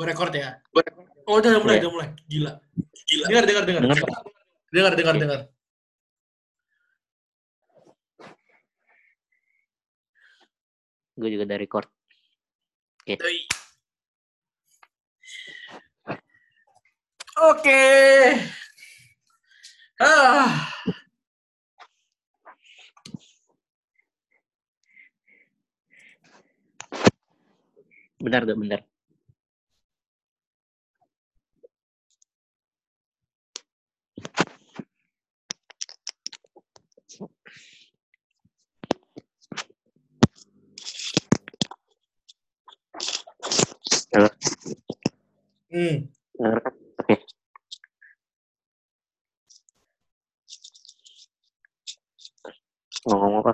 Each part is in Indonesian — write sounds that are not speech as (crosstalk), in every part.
Berekord ya? Oh, udah mulai, udah mulai. Gila. Gila. Dengar, dengar, dengar. Dengar, Dengar, dengar, Oke. dengar. Gue juga dari record. Yoi. Oke. Ah. Benar tuh, Halo, Hmm. Oke. Mau ngomong apa?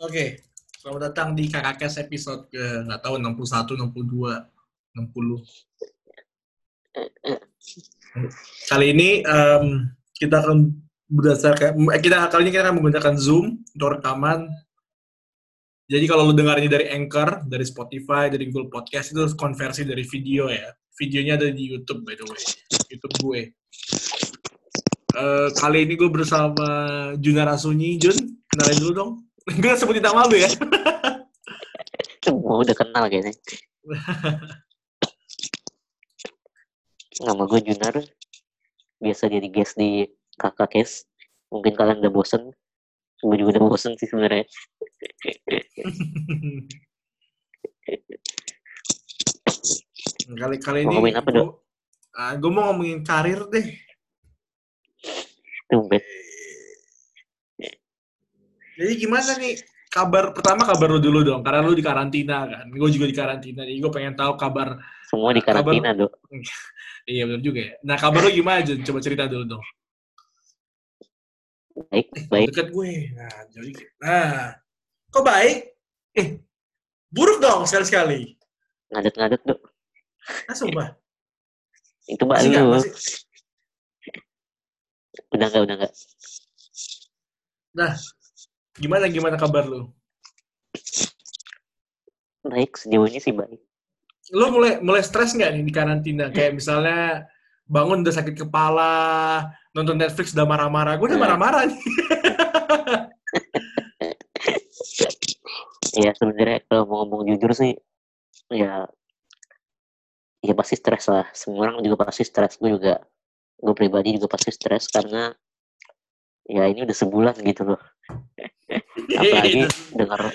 Oke. Selamat datang di KKKS episode ke nggak tahu 61, 62, 60. Kali ini em, kita akan berdasarkan eh, kita kali ini kita akan menggunakan Zoom untuk rekaman. Jadi kalau lu dengar ini dari Anchor, dari Spotify, dari Google Podcast itu konversi dari video ya. Videonya ada di YouTube by the way. YouTube gue. Eh, kali ini gue bersama Junar Asunyi. Jun, kenalin dulu dong. gue sebutin nama lu ya. (laughs) Semua udah kenal kayaknya. (laughs) Nama gue Junar. Biasa jadi guest di kakak kes. Mungkin kalian udah bosen. Gue juga udah bosen sih sebenarnya. (laughs) kali kali ini ngomongin apa, Dok? gue ah, gue mau ngomongin karir deh. Tumben. Jadi gimana nih kabar pertama kabar lu dulu dong karena lu di karantina kan. Gue juga di karantina. Jadi gue pengen tahu kabar. Semua di Kabar- karantina, Dok. (laughs) Iya benar juga ya. Nah kabar lu gimana Jun? Coba cerita dulu dong. Baik, baik. Dekat gue. Nah jadi nah kok baik? Eh buruk dong sekali sekali. Ngadet-ngadet, Dok. Ah sumpah. Itu mbak lu. Masih- Udah enggak, udah enggak. Nah gimana gimana kabar lu? Baik, sejauh ini sih baik. Lu mulai mulai stres nggak nih di karantina? Kayak misalnya bangun udah sakit kepala, nonton Netflix udah marah-marah. Gue udah Hmm. marah-marah nih. Ya sebenarnya kalau mau ngomong jujur sih, ya, ya pasti stres lah. Semua orang juga pasti stres. Gue juga, gue pribadi juga pasti stres karena ya ini udah sebulan gitu loh. (laughs) Apalagi dengar,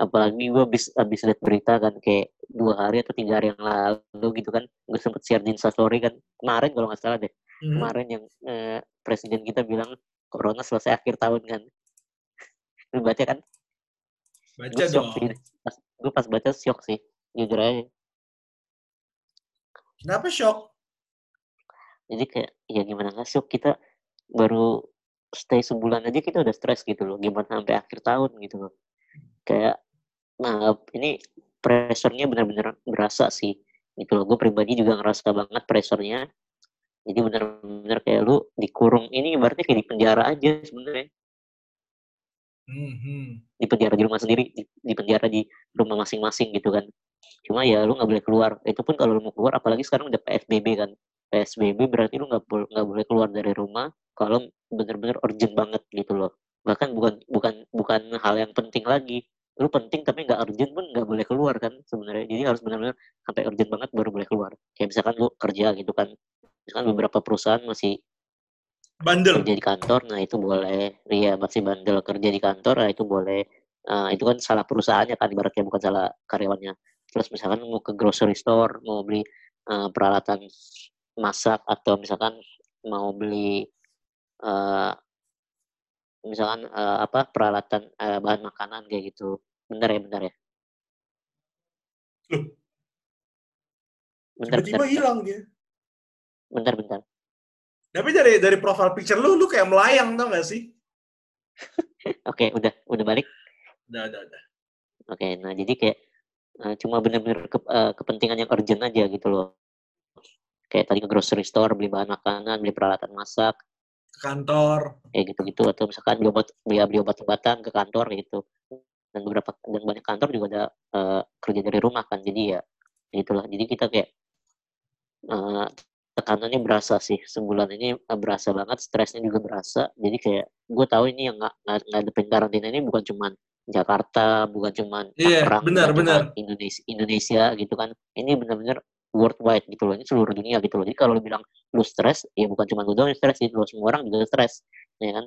apalagi gue habis habis lihat berita kan kayak dua hari atau tiga hari yang lalu gitu kan, gue sempet share di Instastory kan kemarin kalau nggak salah deh. Hmm. Kemarin yang eh, presiden kita bilang corona selesai akhir tahun kan. (laughs) Lu baca kan? Baca gue shock dong. sih pas gue pas baca shock sih jujur aja Kenapa shock? jadi kayak ya gimana nggak shock kita baru stay sebulan aja kita udah stres gitu loh gimana sampai akhir tahun gitu loh kayak nah ini pressure-nya benar-benar berasa sih gitu loh. Gue pribadi juga ngerasa banget pressure-nya. Jadi benar-benar kayak lu dikurung ini berarti kayak di penjara aja sebenarnya. Hmm, di penjara di rumah sendiri di, di penjara di rumah masing-masing gitu kan. Cuma ya lu nggak boleh keluar. Itu pun kalau lu mau keluar apalagi sekarang udah psbb kan. Psbb berarti lu nggak boleh nggak boleh keluar dari rumah kalau bener-bener urgent banget gitu loh. Bahkan bukan bukan bukan hal yang penting lagi lu penting tapi nggak urgent pun nggak boleh keluar kan sebenarnya jadi harus benar-benar sampai urgent banget baru boleh keluar kayak misalkan lu kerja gitu kan misalkan beberapa perusahaan masih Bandel. kerja di kantor, nah itu boleh. Iya, masih bandel kerja di kantor, nah itu boleh. Nah, itu kan salah perusahaannya kan, ibaratnya bukan salah karyawannya. Terus misalkan mau ke grocery store, mau beli eh, peralatan masak, atau misalkan mau beli eh, misalkan eh, apa peralatan eh, bahan makanan kayak gitu. Bentar ya, bentar ya. Loh. Bentar, bentar, hilang dia. bentar, bentar. Tapi dari dari profile picture lu, lu kayak melayang tau gak sih? (laughs) Oke, udah, udah balik. Udah, udah, udah. Oke, nah jadi kayak eh, cuma bener-bener ke- eh, kepentingan yang urgent aja gitu loh. kayak tadi ke grocery store beli bahan makanan beli peralatan masak ke kantor kayak gitu-gitu atau misalkan beli obat beli, beli obat-obatan ke kantor gitu dan beberapa dan banyak kantor juga ada uh, kerja dari rumah kan jadi ya itulah. Jadi kita kayak uh, tekanannya berasa sih. Sebulan ini uh, berasa banget stresnya juga berasa. Jadi kayak gue tahu ini yang nggak ngadepin karantina ini bukan cuman Jakarta bukan cuman yeah, Tangerang benar, benar. Indonesia Indonesia gitu kan. Ini benar-benar worldwide gitu loh ini seluruh dunia gitu loh. Jadi kalau lu bilang lu stres ya bukan cuma lu doang yang stres gitu loh semua orang juga stres ya kan.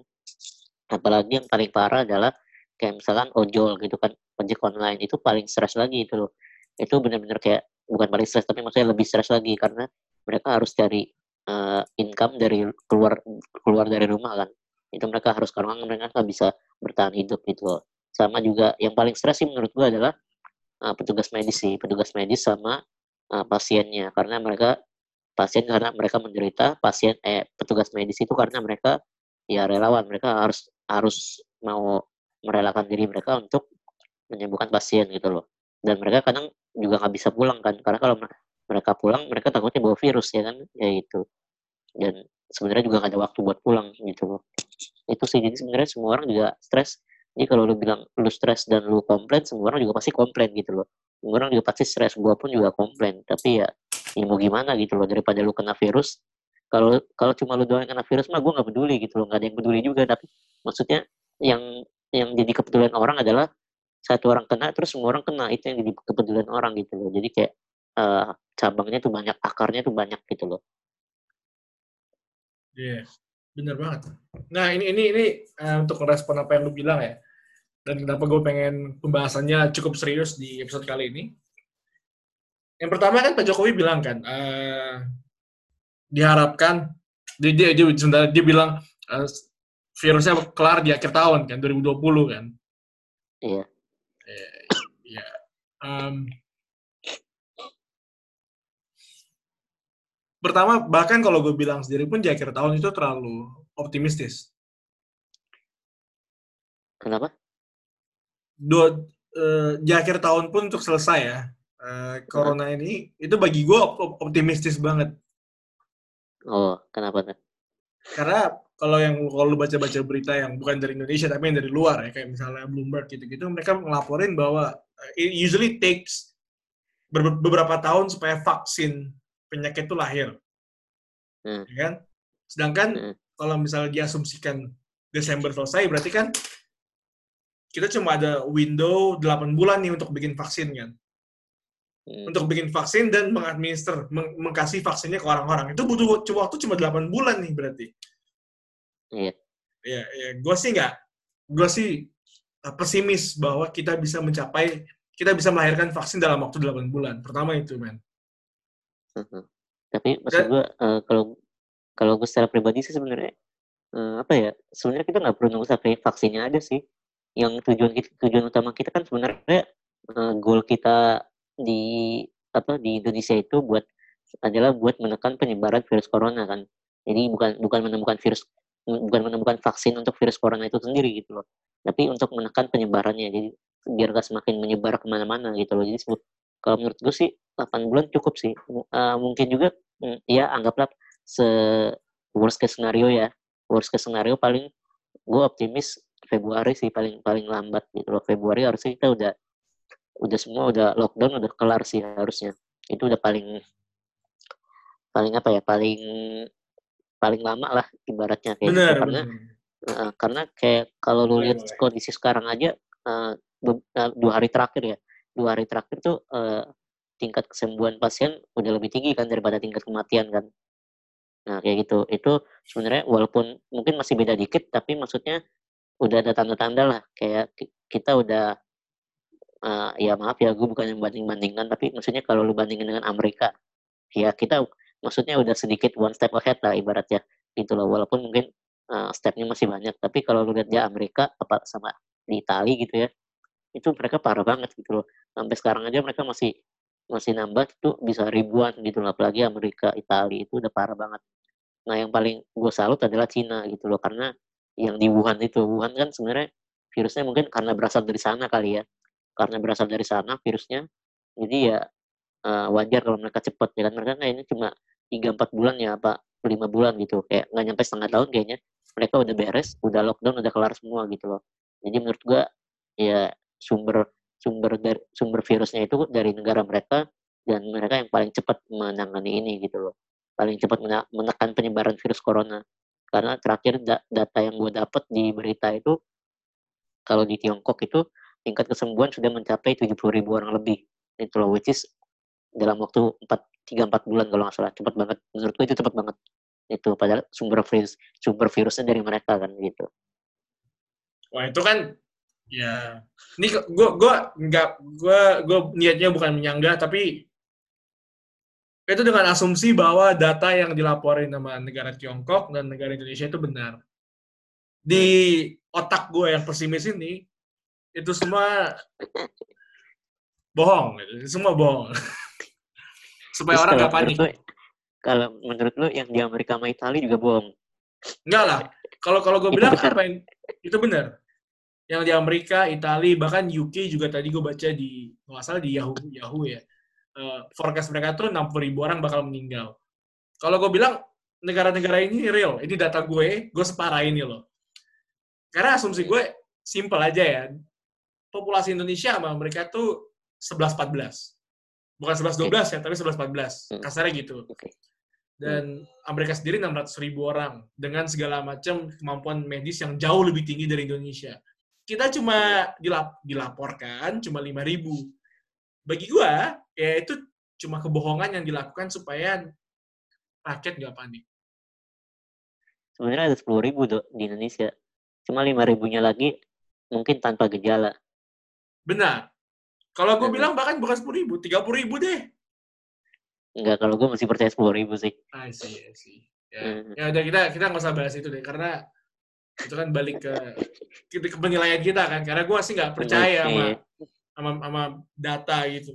Apalagi yang paling parah adalah kayak misalkan ojol gitu kan ojek online itu paling stres lagi itu loh. Itu benar-benar kayak bukan paling stres tapi maksudnya lebih stres lagi karena mereka harus cari uh, income dari keluar keluar dari rumah kan. Itu mereka harus karena mereka nggak bisa bertahan hidup gitu loh. Sama juga yang paling stres sih menurut gua adalah uh, petugas medis sih. Petugas medis sama uh, pasiennya. Karena mereka pasien karena mereka menderita pasien eh petugas medis itu karena mereka ya relawan. Mereka harus harus mau merelakan diri mereka untuk menyembuhkan pasien gitu loh. Dan mereka kadang juga nggak bisa pulang kan karena kalau mereka pulang mereka takutnya bawa virus ya kan? Ya itu dan sebenarnya juga gak ada waktu buat pulang gitu loh. Itu sih jadi sebenarnya semua orang juga stres. Jadi kalau lu bilang lu stres dan lu komplain semua orang juga pasti komplain gitu loh. Semua orang juga pasti stres gua pun juga komplain. Tapi ya ya mau gimana gitu loh daripada lu kena virus. Kalau kalau cuma lu doang kena virus mah gue nggak peduli gitu loh nggak ada yang peduli juga. Tapi maksudnya yang yang jadi kepedulian orang adalah satu orang kena terus semua orang kena itu yang jadi kepedulian orang gitu loh jadi kayak uh, cabangnya tuh banyak, akarnya tuh banyak gitu loh. Iya, yeah, bener banget. Nah ini ini ini uh, untuk merespon apa yang lu bilang ya, dan kenapa gue pengen pembahasannya cukup serius di episode kali ini. Yang pertama kan Pak Jokowi bilang kan, uh, diharapkan dia dia, dia, dia bilang uh, virusnya kelar di akhir tahun kan 2020 kan. Iya. Iya. Yeah. Um, pertama bahkan kalau gue bilang sendiri pun di akhir tahun itu terlalu optimistis. Kenapa? Dua uh, di akhir tahun pun untuk selesai ya uh, corona hmm. ini itu bagi gue optimistis banget. Oh, kenapa tuh? Karena kalau yang kalau baca-baca berita yang bukan dari Indonesia tapi yang dari luar ya kayak misalnya Bloomberg gitu-gitu mereka ngelaporin bahwa it usually takes beberapa tahun supaya vaksin penyakit itu lahir. Hmm. Ya kan? Sedangkan hmm. kalau misalnya diasumsikan Desember selesai, berarti kan kita cuma ada window 8 bulan nih untuk bikin vaksin kan. Hmm. Untuk bikin vaksin dan mengadminister, meng mengkasih vaksinnya ke orang-orang. Itu butuh waktu cuma 8 bulan nih berarti. Iya. Ya, ya gue sih nggak, gue sih eh, pesimis bahwa kita bisa mencapai, kita bisa melahirkan vaksin dalam waktu 8 bulan. Pertama itu, men. Tapi maksud gue uh, kalau kalau gue secara pribadi sih sebenarnya uh, apa ya sebenarnya kita nggak perlu nunggu sampai vaksinnya ada sih. Yang tujuan kita, tujuan utama kita kan sebenarnya uh, goal kita di apa di Indonesia itu buat adalah buat menekan penyebaran virus corona kan. Jadi bukan bukan menemukan virus bukan menemukan vaksin untuk virus corona itu sendiri gitu loh. Tapi untuk menekan penyebarannya. Jadi biar gak semakin menyebar ke mana-mana gitu loh. Jadi kalau menurut gue sih 8 bulan cukup sih. Uh, mungkin juga mm, ya anggaplah se worst case scenario ya. Worst case scenario paling gue optimis Februari sih paling paling lambat gitu loh. Februari harusnya kita udah udah semua udah lockdown udah kelar sih harusnya. Itu udah paling paling apa ya? Paling paling lama lah ibaratnya kayak bener, gitu. karena Uh, karena kayak kalau lu lihat kondisi sekarang aja uh, dua hari terakhir ya dua hari terakhir tuh uh, tingkat kesembuhan pasien udah lebih tinggi kan daripada tingkat kematian kan. Nah kayak gitu. Itu sebenarnya walaupun mungkin masih beda dikit, tapi maksudnya udah ada tanda-tanda lah. Kayak kita udah uh, ya maaf ya gue bukan yang banding-bandingkan, tapi maksudnya kalau lu bandingin dengan Amerika, ya kita maksudnya udah sedikit one step ahead lah ibaratnya gitu loh. Walaupun mungkin uh, stepnya masih banyak, tapi kalau lu lihat ya Amerika apa sama di Itali gitu ya, itu mereka parah banget gitu loh. Sampai sekarang aja mereka masih masih nambah itu bisa ribuan gitu loh apalagi Amerika Italia itu udah parah banget. Nah yang paling gue salut adalah Cina gitu loh karena yang di Wuhan itu Wuhan kan sebenarnya virusnya mungkin karena berasal dari sana kali ya. Karena berasal dari sana virusnya jadi ya uh, wajar kalau mereka cepat ya kan? Mereka ini cuma tiga empat bulan ya apa lima bulan gitu. Kayak nggak nyampe setengah tahun kayaknya. Mereka udah beres udah lockdown udah kelar semua gitu loh. Jadi menurut gua ya sumber sumber dari sumber virusnya itu dari negara mereka dan mereka yang paling cepat menangani ini gitu loh. Paling cepat menekan penyebaran virus corona. Karena terakhir data yang gue dapat di berita itu kalau di Tiongkok itu tingkat kesembuhan sudah mencapai 70 ribu orang lebih. Itu loh which is dalam waktu 4 3 4 bulan kalau nggak salah. Cepat banget. Menurut gue itu cepat banget. Itu padahal sumber virus sumber virusnya dari mereka kan gitu. Wah itu kan ya ini gue gue nggak gue gue niatnya bukan menyangga tapi itu dengan asumsi bahwa data yang dilaporin sama negara Tiongkok dan negara Indonesia itu benar. Di otak gue yang pesimis ini itu semua bohong itu semua bohong (laughs) supaya Terus orang nggak panik. kalau menurut lu yang di Amerika sama Italia juga bohong? Enggak lah. Kalau kalau gue bilang apa yang itu benar. Yang di Amerika Italia bahkan UK juga tadi gue baca di nggak salah di Yahoo Yahoo ya. Uh, forecast mereka tuh 60 ribu orang bakal meninggal. Kalau gue bilang negara-negara ini real. Ini data gue gue separah ini loh. Karena asumsi gue simple aja ya. Populasi Indonesia sama mereka tuh 11-14. Bukan 11-12 ya, tapi 11-14. Hmm. Kasarnya gitu. Dan Amerika sendiri 600 ribu orang dengan segala macam kemampuan medis yang jauh lebih tinggi dari Indonesia. Kita cuma dilap dilaporkan cuma 5 ribu. Bagi gue, ya itu cuma kebohongan yang dilakukan supaya rakyat nggak panik. Sebenarnya ada 10 ribu dok di Indonesia. Cuma 5 ribunya lagi mungkin tanpa gejala. Benar. Kalau gue bilang bahkan bukan sepuluh ribu, tiga puluh ribu deh. Enggak, kalau gue masih percaya sepuluh ribu sih. I see, I see. Ya, hmm. ya udah kita kita nggak usah bahas itu deh, karena itu kan balik ke ke, ke penilaian kita kan. Karena gue sih nggak percaya sama, sama sama data gitu,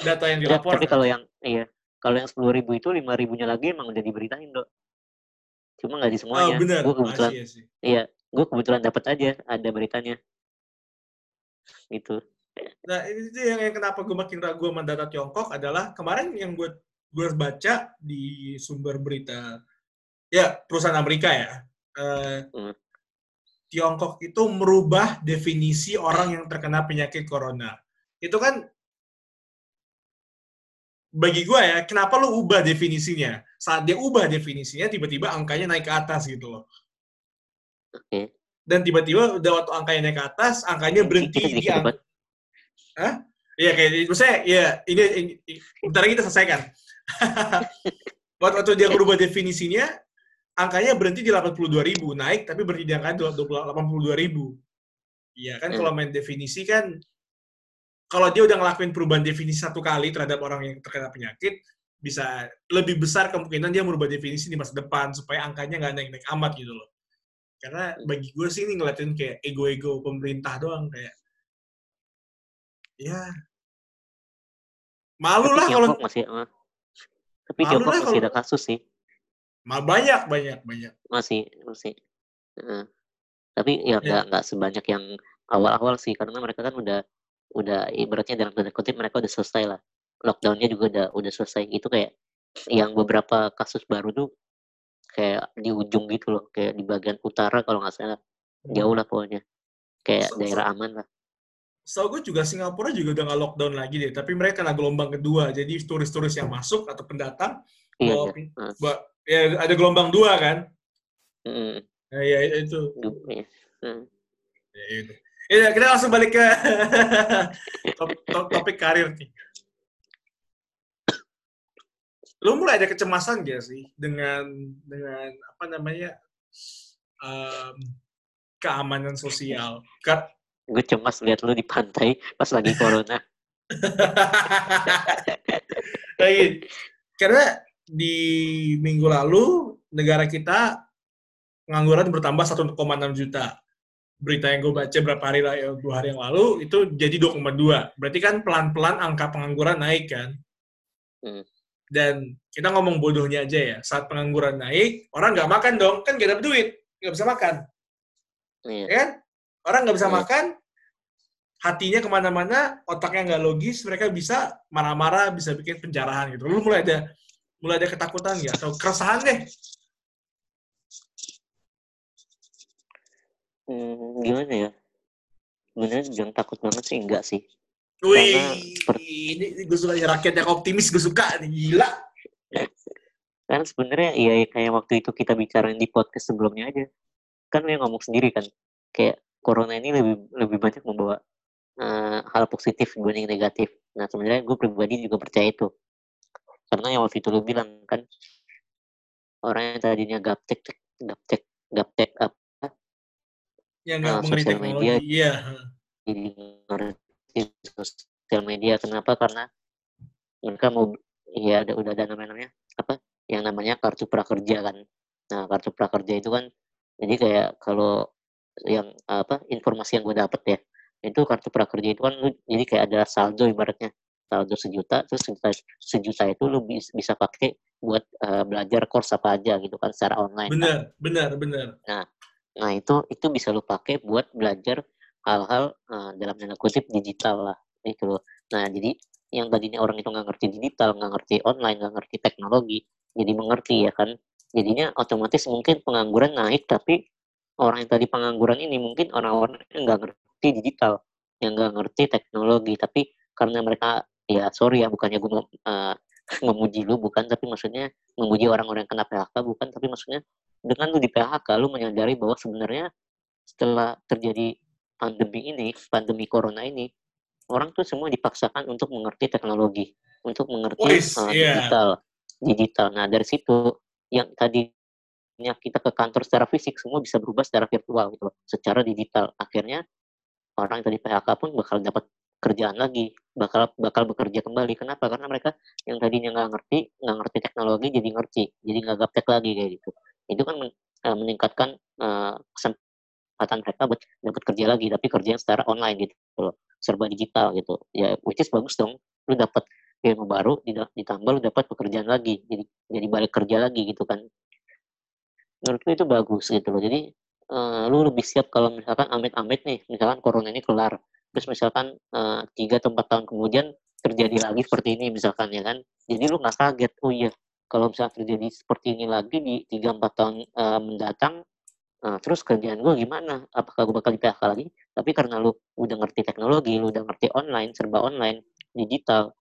data yang dilaporkan. Tapi kalau yang iya, kalau yang sepuluh ribu itu lima ribunya lagi emang udah diberitain dok. Cuma nggak di semuanya. Oh, benar. Gue kebetulan, iya, gue kebetulan dapat aja ada beritanya itu nah ini yang, yang kenapa gue makin ragu sama data Tiongkok adalah kemarin yang gue gue baca di sumber berita ya perusahaan Amerika ya uh, hmm. Tiongkok itu merubah definisi orang yang terkena penyakit corona itu kan bagi gue ya, kenapa lo ubah definisinya? Saat dia ubah definisinya, tiba-tiba angkanya naik ke atas gitu loh. Oke dan tiba-tiba udah waktu angkanya naik ke atas, angkanya berhenti di angka. Hah? Iya kayak maksudnya ya ini, ini bentar lagi kita selesaikan. (laughs) waktu, waktu dia berubah definisinya, angkanya berhenti di 82 ribu, naik tapi berhenti di angka 82 ribu. Iya kan hmm. kalau main definisi kan, kalau dia udah ngelakuin perubahan definisi satu kali terhadap orang yang terkena penyakit, bisa lebih besar kemungkinan dia merubah definisi di masa depan supaya angkanya nggak naik-naik amat gitu loh. Karena bagi gue sih ini ngeliatin kayak ego-ego pemerintah doang kayak ya malu lah kalau masih uh, tapi Tiongkok masih kalo... ada kasus sih. Mal banyak banyak banyak. Masih masih. Uh, tapi ya nggak ya. nggak sebanyak yang awal-awal sih karena mereka kan udah udah ibaratnya dalam tanda kutip mereka udah selesai lah. Lockdownnya juga udah udah selesai itu kayak yang beberapa kasus baru tuh kayak di ujung gitu loh kayak di bagian utara kalau nggak salah. Hmm. jauh lah pokoknya. Kayak daerah aman lah so gue juga Singapura juga udah nggak lockdown lagi deh tapi mereka kena gelombang kedua jadi turis-turis yang masuk atau pendatang iya, bawa, iya. Bawa, ya ada gelombang dua kan mm. ya, ya itu mm. ya, itu ya, kita langsung balik ke (laughs) topik, topik karir nih lu mulai ada kecemasan gak sih dengan dengan apa namanya um, keamanan sosial? Kar gue cemas lihat lu di pantai pas lagi corona. (laughs) Lagi, karena di minggu lalu negara kita pengangguran bertambah 1,6 juta. Berita yang gue baca berapa hari ya, dua hari yang lalu itu jadi 2,2. Berarti kan pelan-pelan angka pengangguran naik kan? Hmm. Dan kita ngomong bodohnya aja ya, saat pengangguran naik, orang nggak makan dong, kan nggak dapat duit, nggak bisa makan. Iya. Ya kan? Orang nggak bisa iya. makan, hatinya ke mana-mana, otaknya nggak logis, mereka bisa marah-marah, bisa bikin penjarahan gitu. Lu mulai ada mulai ada ketakutan nggak atau keresahan deh? Hmm, gimana ya? Sebenarnya jangan takut banget sih, enggak sih. Wih, Karena ini, ini gue suka rakyat yang optimis, gue suka gila. (laughs) Kan sebenarnya ya kayak waktu itu kita bicarain di podcast sebelumnya aja. Kan yang ngomong sendiri kan. Kayak corona ini lebih lebih banyak membawa eh, hal positif dibanding negatif. Nah sebenarnya gue pribadi juga percaya itu. Karena yang waktu itu lu bilang kan orang yang tadinya gaptek gaptek gaptek apa Yang nggak Nah, mengerti sosial media. iya. jadi ngerti sosial media kenapa karena mereka mau ya ada udah ada namanya apa yang namanya kartu prakerja kan nah kartu prakerja itu kan jadi kayak kalau yang apa informasi yang gue dapet ya itu kartu prakerja itu kan lu jadi kayak ada saldo ibaratnya saldo sejuta terus sejuta, sejuta itu lu bis- bisa pakai buat eh, belajar course apa aja gitu kan secara online kan. Bener, bener, bener. Nah itu itu bisa lo pakai buat belajar hal-hal eh, dalam tanda kutip digital lah itu loh. Nah jadi yang tadinya orang itu nggak ngerti digital, nggak ngerti online, nggak ngerti teknologi, jadi mengerti ya kan. Jadinya otomatis mungkin pengangguran naik, tapi orang yang tadi pengangguran ini mungkin orang-orang yang nggak ngerti digital, yang nggak ngerti teknologi, tapi karena mereka ya sorry ya bukannya gue eh, (laughs) memuji lu bukan, tapi maksudnya memuji orang-orang yang kena PHK bukan, tapi maksudnya dengan lu di PHK lu menyadari bahwa sebenarnya setelah terjadi pandemi ini, pandemi corona ini, orang tuh semua dipaksakan untuk mengerti teknologi, untuk mengerti uh, iya. digital, digital. Nah dari situ yang tadinya kita ke kantor secara fisik semua bisa berubah secara virtual gitu loh, secara digital. Akhirnya orang yang tadi PHK pun bakal dapat kerjaan lagi, bakal bakal bekerja kembali. Kenapa? Karena mereka yang tadinya nggak ngerti, nggak ngerti teknologi jadi ngerti, jadi nggak gaptek lagi kayak gitu. Itu kan eh, meningkatkan eh, kesempatan mereka buat dapat kerja lagi, tapi kerja yang secara online gitu loh, serba digital gitu. Ya, which is bagus dong. Lu dapat ilmu baru, ditambah lu dapat pekerjaan lagi, jadi jadi balik kerja lagi gitu kan. Menurutku itu bagus gitu loh. Jadi eh, lu lebih siap kalau misalkan amit-amit nih, misalkan corona ini kelar, terus misalkan eh, tiga atau empat tahun kemudian terjadi lagi seperti ini misalkan ya kan, jadi lu nggak kaget, oh iya kalau misalnya terjadi seperti ini lagi di tiga empat tahun eh, mendatang, eh, terus kerjaan gue gimana? Apakah gue bakal di PHK lagi? Tapi karena lu udah ngerti teknologi, lu udah ngerti online, serba online, digital,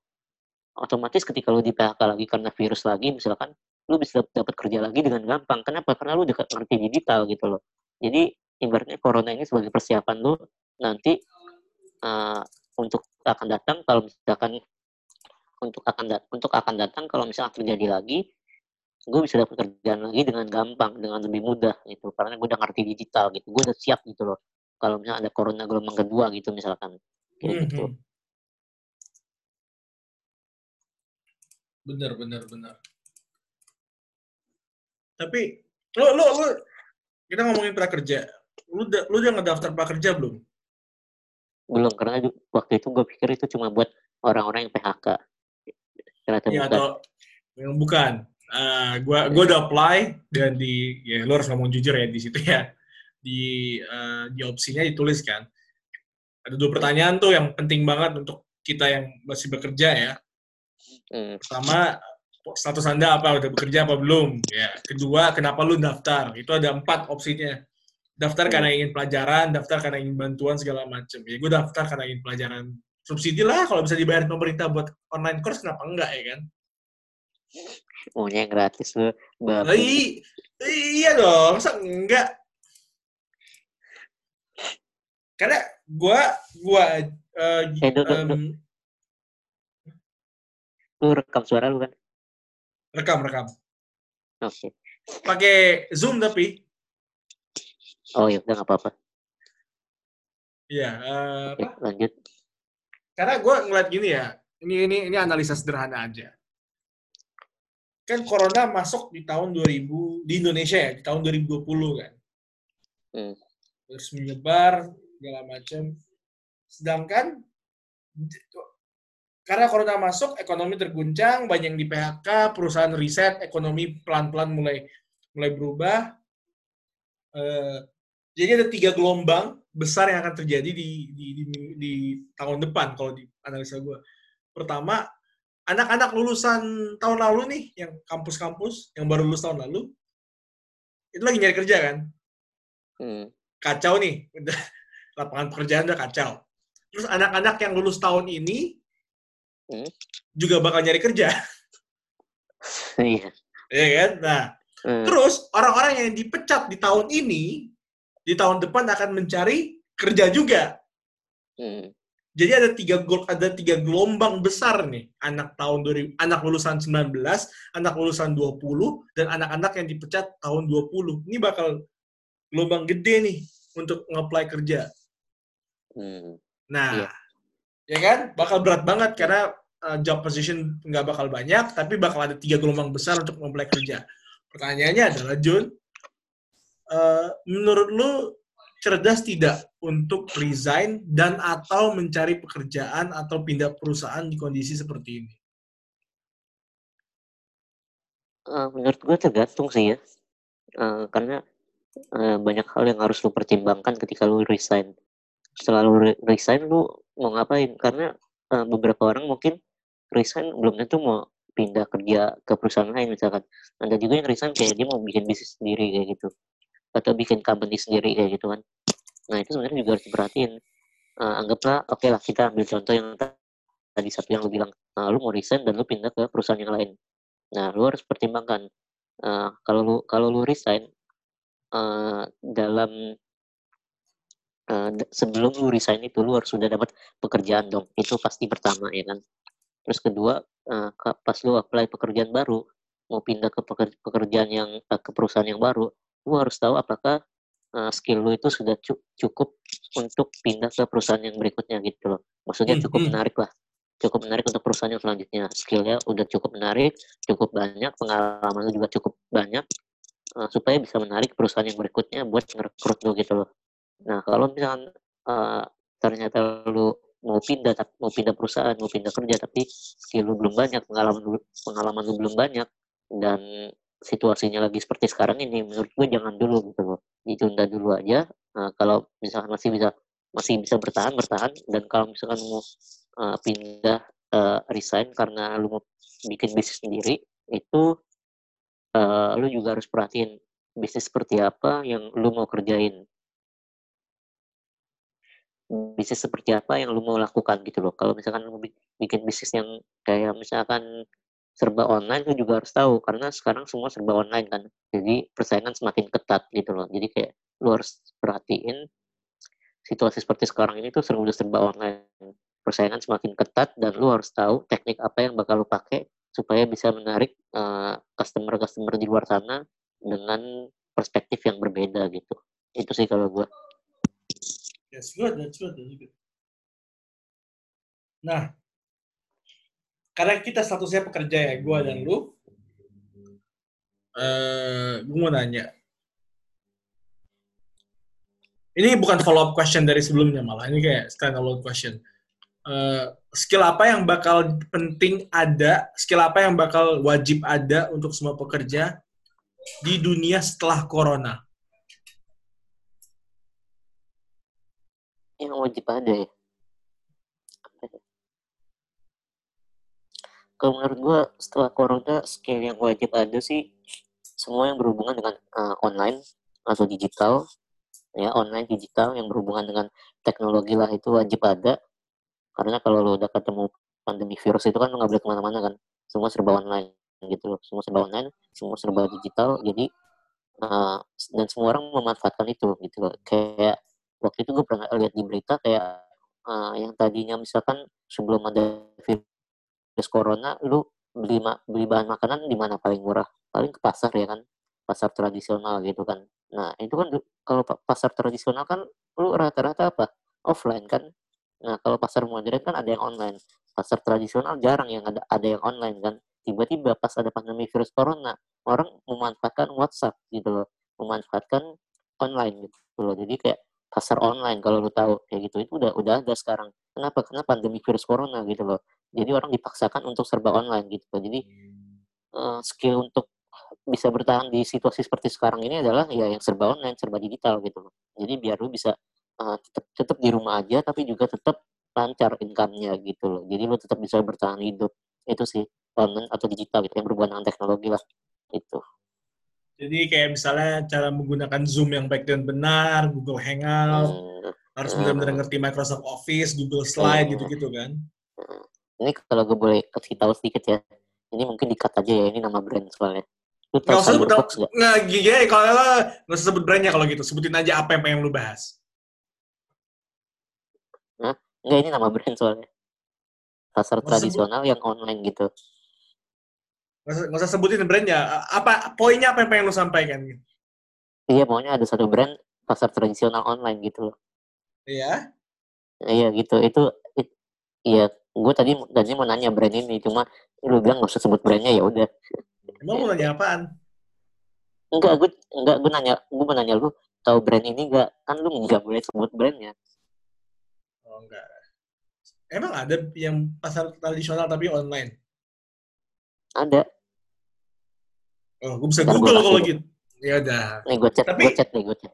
otomatis ketika lu di PHK lagi karena virus lagi misalkan lu bisa dapat kerja lagi dengan gampang. Kenapa? Karena lu udah ngerti digital gitu loh. Jadi ibaratnya corona ini sebagai persiapan lu nanti uh, untuk akan datang kalau misalkan untuk akan dat untuk akan datang kalau misalkan terjadi lagi gue bisa dapat kerjaan lagi dengan gampang dengan lebih mudah gitu. Karena gue udah ngerti digital gitu. Gue udah siap gitu loh. Kalau misalnya ada corona gelombang kedua gitu misalkan. Kayak gitu. Mhm. Bener, bener, bener. Tapi, lu, lu, lu, kita ngomongin prakerja. Lu, udah- lu udah ngedaftar prakerja belum? belum karena waktu itu gue pikir itu cuma buat orang-orang yang PHK ternyata Ya, bukan atau yang bukan. Eh, gua gua udah apply dan di ya lu harus ngomong jujur ya di situ ya. Di eh, di opsinya ditulis kan. Ada dua pertanyaan tuh yang penting banget untuk kita yang masih bekerja ya. Hmm, Pertama, status Anda apa? Udah bekerja apa belum? Ya. Kedua, kenapa lu daftar? Itu ada empat opsinya. Daftar Hmm. karena ingin pelajaran, daftar karena ingin bantuan segala macam. Ya, gue daftar karena ingin pelajaran. Subsidi lah, kalau bisa dibayar pemerintah buat online course, kenapa enggak ya kan? maunya yang gratis lu iya dong, masa enggak? Karena gua, gua, eh, Eh, Dok. lu rekam suara lu kan rekam, rekam. oke Pakai Zoom tapi, oh ya udah nggak apa-apa ya. eh, oke lanjut karena gue ngeliat gini ya, ini ini ini analisa sederhana aja. Kan corona masuk di tahun 2000 di Indonesia ya, di tahun 2020 kan. Hmm. Terus menyebar segala macam. Sedangkan karena corona masuk, ekonomi terguncang, banyak yang di PHK, perusahaan riset, ekonomi pelan-pelan mulai mulai berubah. Eh, jadi ada tiga gelombang besar yang akan terjadi di di, di, di tahun depan kalau di analisa gue. Pertama, anak-anak lulusan tahun lalu nih, yang kampus-kampus, yang baru lulus tahun lalu, itu lagi nyari kerja kan? Hmm. Kacau nih, udah (laughs) lapangan pekerjaan udah kacau. Terus anak-anak yang lulus tahun ini Hmm. juga bakal nyari kerja, (laughs) Iya. ya kan? Nah, Hmm. terus orang-orang yang dipecat di tahun ini, di tahun depan akan mencari kerja juga. Hmm. Jadi ada tiga gol- ada tiga gelombang besar nih anak tahun 2000, anak lulusan 19, anak lulusan 20 dan anak-anak yang dipecat tahun 20. Ini bakal gelombang gede nih untuk nge-apply kerja. Hmm. Nah, Iya. ya kan? Bakal berat banget karena uh, job position nggak bakal banyak, tapi bakal ada tiga gelombang besar untuk nge-apply kerja. Pertanyaannya adalah, Jun, uh, menurut lu cerdas tidak untuk resign dan atau mencari pekerjaan atau pindah perusahaan di kondisi seperti ini? Eh, menurut gue tergantung sih ya. Eh, karena eh, banyak hal yang harus lu pertimbangkan ketika lu resign. Setelah lu re- resign, lu mau ngapain? Karena eh, beberapa orang mungkin resign belum tentu mau pindah kerja ke perusahaan lain misalkan. Ada juga yang resign kayak dia mau bikin bisnis sendiri kayak gitu. Atau bikin company sendiri kayak gitu kan. Nah itu sebenarnya juga harus diperhatiin. Eh, anggaplah, oke lah kita ambil contoh yang ta- tadi satu yang lu bilang, nah, lu mau resign dan lu pindah ke perusahaan yang lain. Nah, lu harus pertimbangkan eh, kalau lu kalau lu resign eh, dalam d- sebelum lu resign itu lu harus sudah dapat pekerjaan dong. Itu pasti pertama ya kan. Terus kedua, ka- pas lu apply pekerjaan baru, mau pindah ke peker- pekerjaan yang eh, ke perusahaan yang baru, lu harus tahu apakah eh, skill lu itu sudah cu- cukup untuk pindah ke perusahaan yang berikutnya gitu loh. Maksudnya Hmm, cukup hmm. menarik lah. Cukup menarik untuk perusahaan yang selanjutnya. Skillnya udah cukup menarik, cukup banyak, pengalaman lu juga cukup banyak, eh, supaya bisa menarik perusahaan yang berikutnya buat ngerekrut lu gitu loh. Nah kalau misalkan eh, ternyata lu mau pindah mau pindah perusahaan mau pindah kerja tapi skill lu belum banyak pengalaman pengalaman lu belum banyak dan situasinya lagi seperti sekarang ini menurut gue jangan dulu gitu loh. Ditunda dulu aja. Nah, kalau misalkan masih bisa masih bisa bertahan bertahan dan kalau misalkan mau eh, pindah eh, resign karena lu mau bikin bisnis sendiri itu eh, lu juga harus perhatiin bisnis seperti apa yang lu mau kerjain bisnis seperti apa yang lu mau lakukan gitu loh. Kalau misalkan lu bi- bikin bisnis yang kayak misalkan serba online lu juga harus tahu karena sekarang semua serba online kan. Jadi persaingan semakin ketat gitu loh. Jadi kayak lu harus perhatiin situasi seperti sekarang ini tuh serba serba online. Persaingan semakin ketat dan lu harus tahu teknik apa yang bakal lu pakai supaya bisa menarik eh, customer-customer di luar sana dengan perspektif yang berbeda gitu. Itu sih kalau gua. That's good, that's good, that's good. Nah, karena kita statusnya pekerja ya, gue dan lu, eh gue mau nanya. Ini bukan follow up question dari sebelumnya malah, ini kayak stand alone question. Eh, skill apa yang bakal penting ada, skill apa yang bakal wajib ada untuk semua pekerja di dunia setelah corona? Yang wajib ada ya. Ya? Kalau menurut gua setelah corona skill yang wajib ada sih semua yang berhubungan dengan uh, online atau digital ya online digital yang berhubungan dengan teknologi lah itu wajib ada karena kalau lo udah ketemu pandemi virus itu kan lo nggak boleh ke mana-mana kan semua serba online gitu loh semua serba online semua serba digital jadi uh, dan semua orang memanfaatkan itu gitu loh kayak waktu itu gue pernah lihat di berita kayak uh, yang tadinya misalkan sebelum ada virus corona lu beli ma- beli bahan makanan di mana paling murah? Paling ke pasar ya kan? Pasar tradisional gitu kan. Nah itu kan kalau pa- pasar tradisional kan lu rata-rata apa? Offline kan? Nah kalau pasar modern kan ada yang online. Pasar tradisional jarang yang ada ada yang online kan? Tiba-tiba pas ada pandemi virus corona orang memanfaatkan WhatsApp gitu loh. Memanfaatkan online gitu loh. Jadi kayak pasar online kalau lu tahu kayak gitu. Itu udah udah ada sekarang. Kenapa? Karena pandemi virus corona gitu loh? Jadi orang dipaksakan untuk serba online gitu loh. Jadi eh, skill untuk bisa bertahan di situasi seperti sekarang ini adalah ya yang serba online serba digital gitu loh. Jadi biar lu bisa eh, tetap tetap di rumah aja tapi juga tetap lancar income-nya gitu loh. Jadi lu tetap bisa bertahan hidup. Itu sih online atau digital gitu yang berhubungan dengan teknologi lah. Itu Jadi kayak misalnya cara menggunakan Zoom yang baik dan benar, Google Hangout, Hmm, harus Hmm. benar-benar ngerti Microsoft Office, Google Slide Hmm. gitu-gitu kan. ini kalau gue boleh kasih tahu sedikit ya ini mungkin dikat aja ya ini nama brand soalnya lu Nggak tahu Cyberbox gak? Nggak, gini kalau lo nggak usah sebut brandnya kalau gitu. Sebutin aja apa yang pengen lu bahas. Enggak, ini nama brand soalnya. Pasar Nggak tradisional yang online gitu. Nggak usah, nggak usah sebutin brandnya. Apa poinnya apa yang pengen lu sampaikan? Iya, maunya ada satu brand pasar tradisional online gitu loh. Iya. Iya gitu, itu, it- iya. Gue tadi tadi mau nanya brand ini, cuma lu bilang nggak usah sebut brandnya ya udah. Emang lu nanya apaan? Enggak, gue enggak gue nanya, gue mau nanya lu tahu brand ini enggak? Kan lu nggak boleh sebut brandnya. Oh enggak. Emang ada yang pasar tradisional tapi online? Ada. Oh, gue bisa Ntar Google kalau gitu. Ya udah. Nih gue chat, Tapi- gue chat nih, gue chat.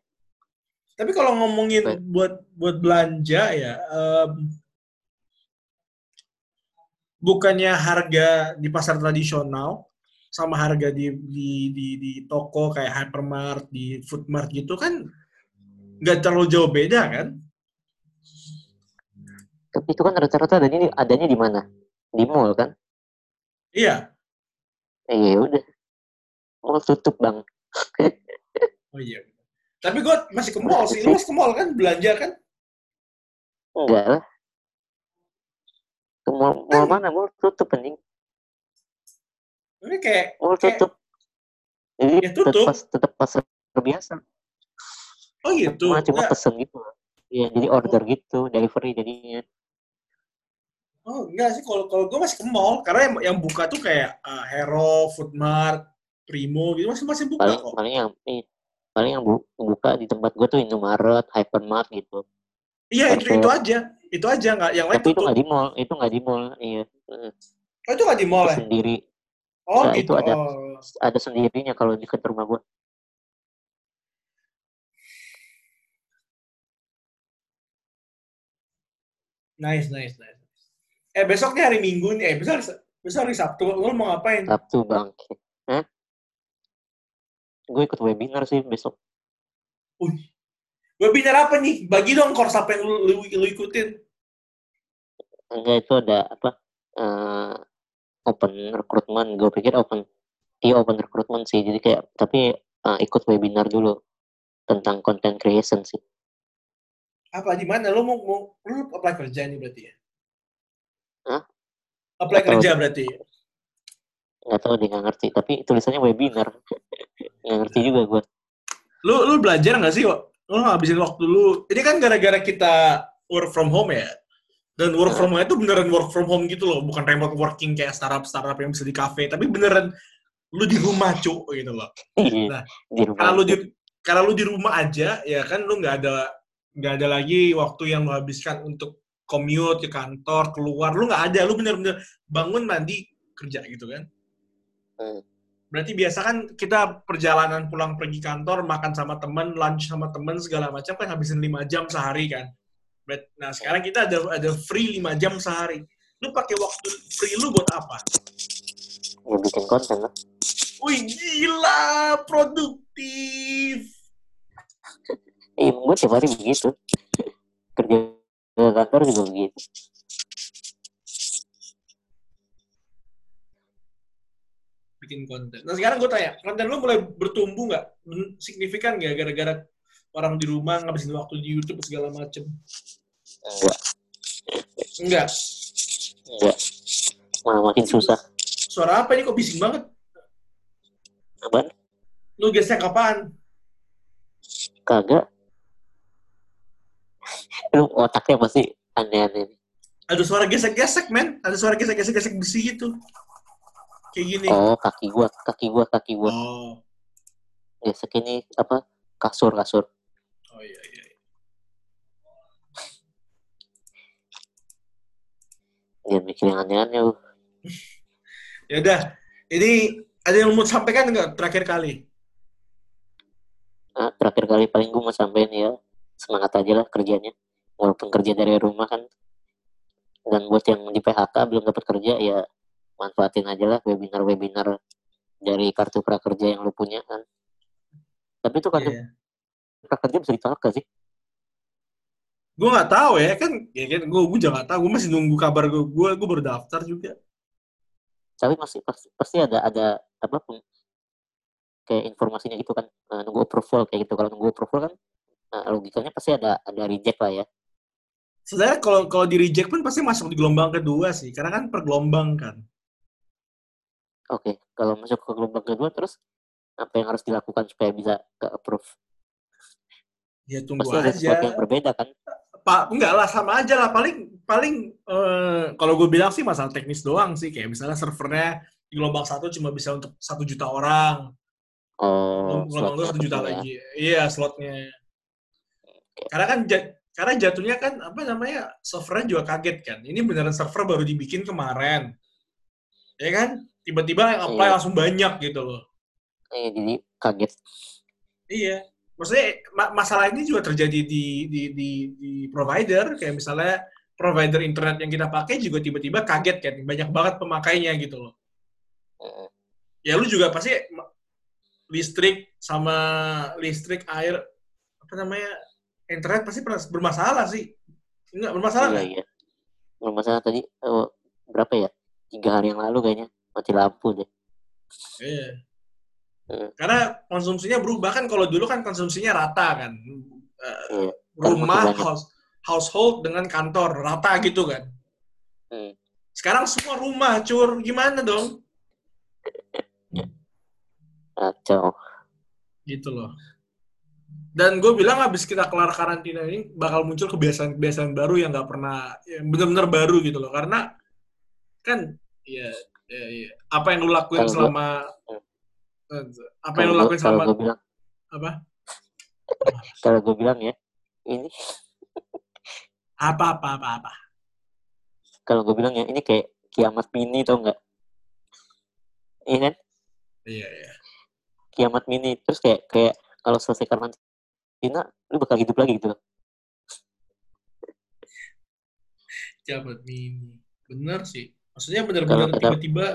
Tapi kalau ngomongin Baik. buat buat belanja ya, em, bukannya harga di pasar tradisional sama harga di di di, di toko kayak hypermart, di foodmart gitu kan nggak terlalu jauh beda kan? Tapi itu kan rata-rata adanya, adanya di mana? Di mall kan? Iya. Eh, ya udah. Mall tutup bang. Oh iya. Tapi gue masih ke mall sih. Lu masih ke mall kan belanja kan? Enggak lah. Ke mall, mall mana? Mall tutup penting. Ini kayak Mall Kayak- tutup. Jadi Ya, tutup. tetap pas tetap pasar biasa. oh gitu. Cuma cuma pesen gitu. Iya, jadi order gitu, delivery jadinya. Oh enggak sih, kalau kalau gue masih ke mall karena yang, yang buka tuh kayak uh, Hero, Foodmart, Primo gitu masih masih buka Paling kok. paling yang paling yang bu- buka di tempat gue tuh Indomaret, Hypermart gitu. Iya itu itu aja, itu aja nggak yang lain Tapi itu nggak di mall, itu nggak di mall. Iya. Oh itu nggak di mall ya? sendiri. Oh Nggak, gitu. itu ada. Oh. Ada sendirinya kalau di dekat rumah gue. Nice nice nice. Eh besoknya hari Minggu nih, eh besok hari, besok hari Sabtu, lo mau ngapain? Sabtu bang. Hah? Gue ikut webinar sih besok. Webinar apa nih? Bagi dong course apa yang lu, lu, lu ikutin. Enggak itu ada apa? eh, open recruitment. Gue pikir open, iya open recruitment sih. Jadi kayak tapi eh, ikut webinar dulu tentang content creation sih. Apa di mana? Lo mau, mau lu apply kerja nih berarti ya? Hah? Apply Nggak tahu. kerja berarti. Nggak tahu dia nggak ngerti. Tapi tulisannya webinar. (laughs) nggak ngerti juga gue. Lu lu belajar nggak sih? Lu ngabisin waktu lu. Ini kan gara-gara kita work from home ya. Dan work from home itu beneran work from home gitu loh, bukan remote working kayak startup-startup yang bisa di cafe, tapi beneran lu di rumah cu gitu loh. Nah, di rumah. Karena lu di karena lu di rumah aja, ya kan lu nggak ada nggak ada lagi waktu yang lu habiskan untuk commute ke kantor, keluar, lu nggak ada, lu bener-bener bangun mandi kerja gitu kan. Hmm. Berarti biasa kan kita perjalanan pulang pergi kantor, makan sama temen, lunch sama temen, segala macam kan habisin 5 jam sehari kan. Nah sekarang kita ada ada free 5 jam sehari. Lu pakai waktu free lu buat apa? ya bikin konten lah. Wih gila, produktif. Iya, gue tiap hari begitu. Ke kantor juga begitu. bikin konten. Nah sekarang gue tanya, konten lu mulai bertumbuh nggak? Signifikan nggak gara-gara orang di rumah ngabisin waktu di YouTube segala macem? Enggak, Enggak. enggak. Malah makin susah. Suara apa ini kok bising banget? Apaan? Lu gesek apaan? Kagak. Otaknya pasti aneh-aneh. Ada suara gesek-gesek, men. Ada suara gesek-gesek-gesek besi gitu. Kayak gini. Oh, kaki gua, kaki gua, kaki gua. Oh, Gesek ini apa? Kasur, kasur. oh iya, iya. iya. Dia mikir yang aneh-aneh lu. (laughs) Ya udah, ini ada yang mau sampaikan nggak terakhir kali? Nah, terakhir kali paling gue mau sampein ya semangat aja lah kerjanya walaupun kerja dari rumah kan dan buat yang di PHK belum dapat kerja ya manfaatin aja lah webinar-webinar dari kartu prakerja yang lu punya kan tapi itu kartu Iya. prakerja bisa ditolak gak sih Gue nggak tahu ya kan, ya kan gue gue juga nggak tahu. Gue masih nunggu kabar gue. Gue gue baru daftar juga. tapi masih pasti, pasti ada ada apa pun kayak informasinya gitu kan eh, nunggu approval kayak gitu kalau nunggu approval kan eh, logikanya pasti ada ada reject lah ya Sebenarnya kalau kalau di reject pun pasti masuk di gelombang kedua sih, karena kan per gelombang kan. oke kalau masuk ke gelombang kedua terus apa yang harus dilakukan supaya bisa ke approve Ya tunggu pasti ada sesuatu yang aja. berbeda kan Pak, enggak lah sama aja lah. Paling paling eh, kalau gue bilang sih masalah teknis doang sih. Kayak misalnya servernya di gelombang satu cuma bisa untuk satu juta orang. oh gelombang dua satu juta ya. lagi. Iya slotnya. Karena kan karena jatuhnya kan apa namanya servernya juga kaget kan. Ini beneran server baru dibikin kemarin, ya kan? Tiba-tiba yang apply Iya. langsung banyak gitu loh. Eh, jadi kaget Iya. Maksudnya ma- masalah ini juga terjadi di, di di di provider kayak misalnya provider internet yang kita pakai juga tiba-tiba kaget kan banyak banget pemakainya gitu loh. Mm, Ya lu juga pasti listrik sama listrik air apa namanya internet pasti pernah bermasalah sih. Enggak bermasalah iya nggak? iya Belum masalah tadi oh, berapa ya tiga hari yang lalu kayaknya mati lampu deh Iya. Hmm. Karena konsumsinya berubah kan kalau dulu kan konsumsinya rata kan. Eh, Iya. rumah, banyak. house, household dengan kantor rata gitu kan. Hmm. Sekarang semua rumah, cur. Gimana dong? kacau Gitu loh. Dan gue bilang habis kita kelar karantina ini bakal muncul kebiasaan-kebiasaan baru yang nggak pernah, yang benar-benar baru gitu loh. Karena kan, ya, ya, ya, apa yang lu lakuin gua- selama, eh, apa yang lu lakuin gua- selama, gue bilang apa? kalau gue bilang ya ini Apa, apa, apa, apa. kalau gue bilang ya ini kayak kiamat mini tau nggak iya kan Iya, iya. kiamat mini terus kayak kayak kalau selesai karantina lu bakal hidup lagi gitu. Loh Jabat mini. Bener sih. Maksudnya bener-bener tiba-tiba,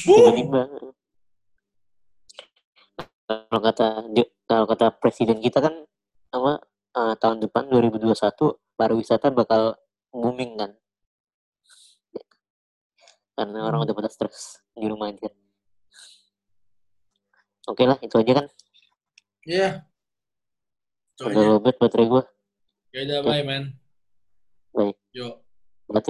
tiba-tiba. Kalau kata kalau kata presiden kita kan apa eh, tahun depan 2021 pariwisata bakal booming kan. Karena orang udah pada stres di rumah aja. Oke lah itu aja kan. Iya. Itu udah lobet baterai gue Ya udah, bye, man. Bye. Yuk. berarti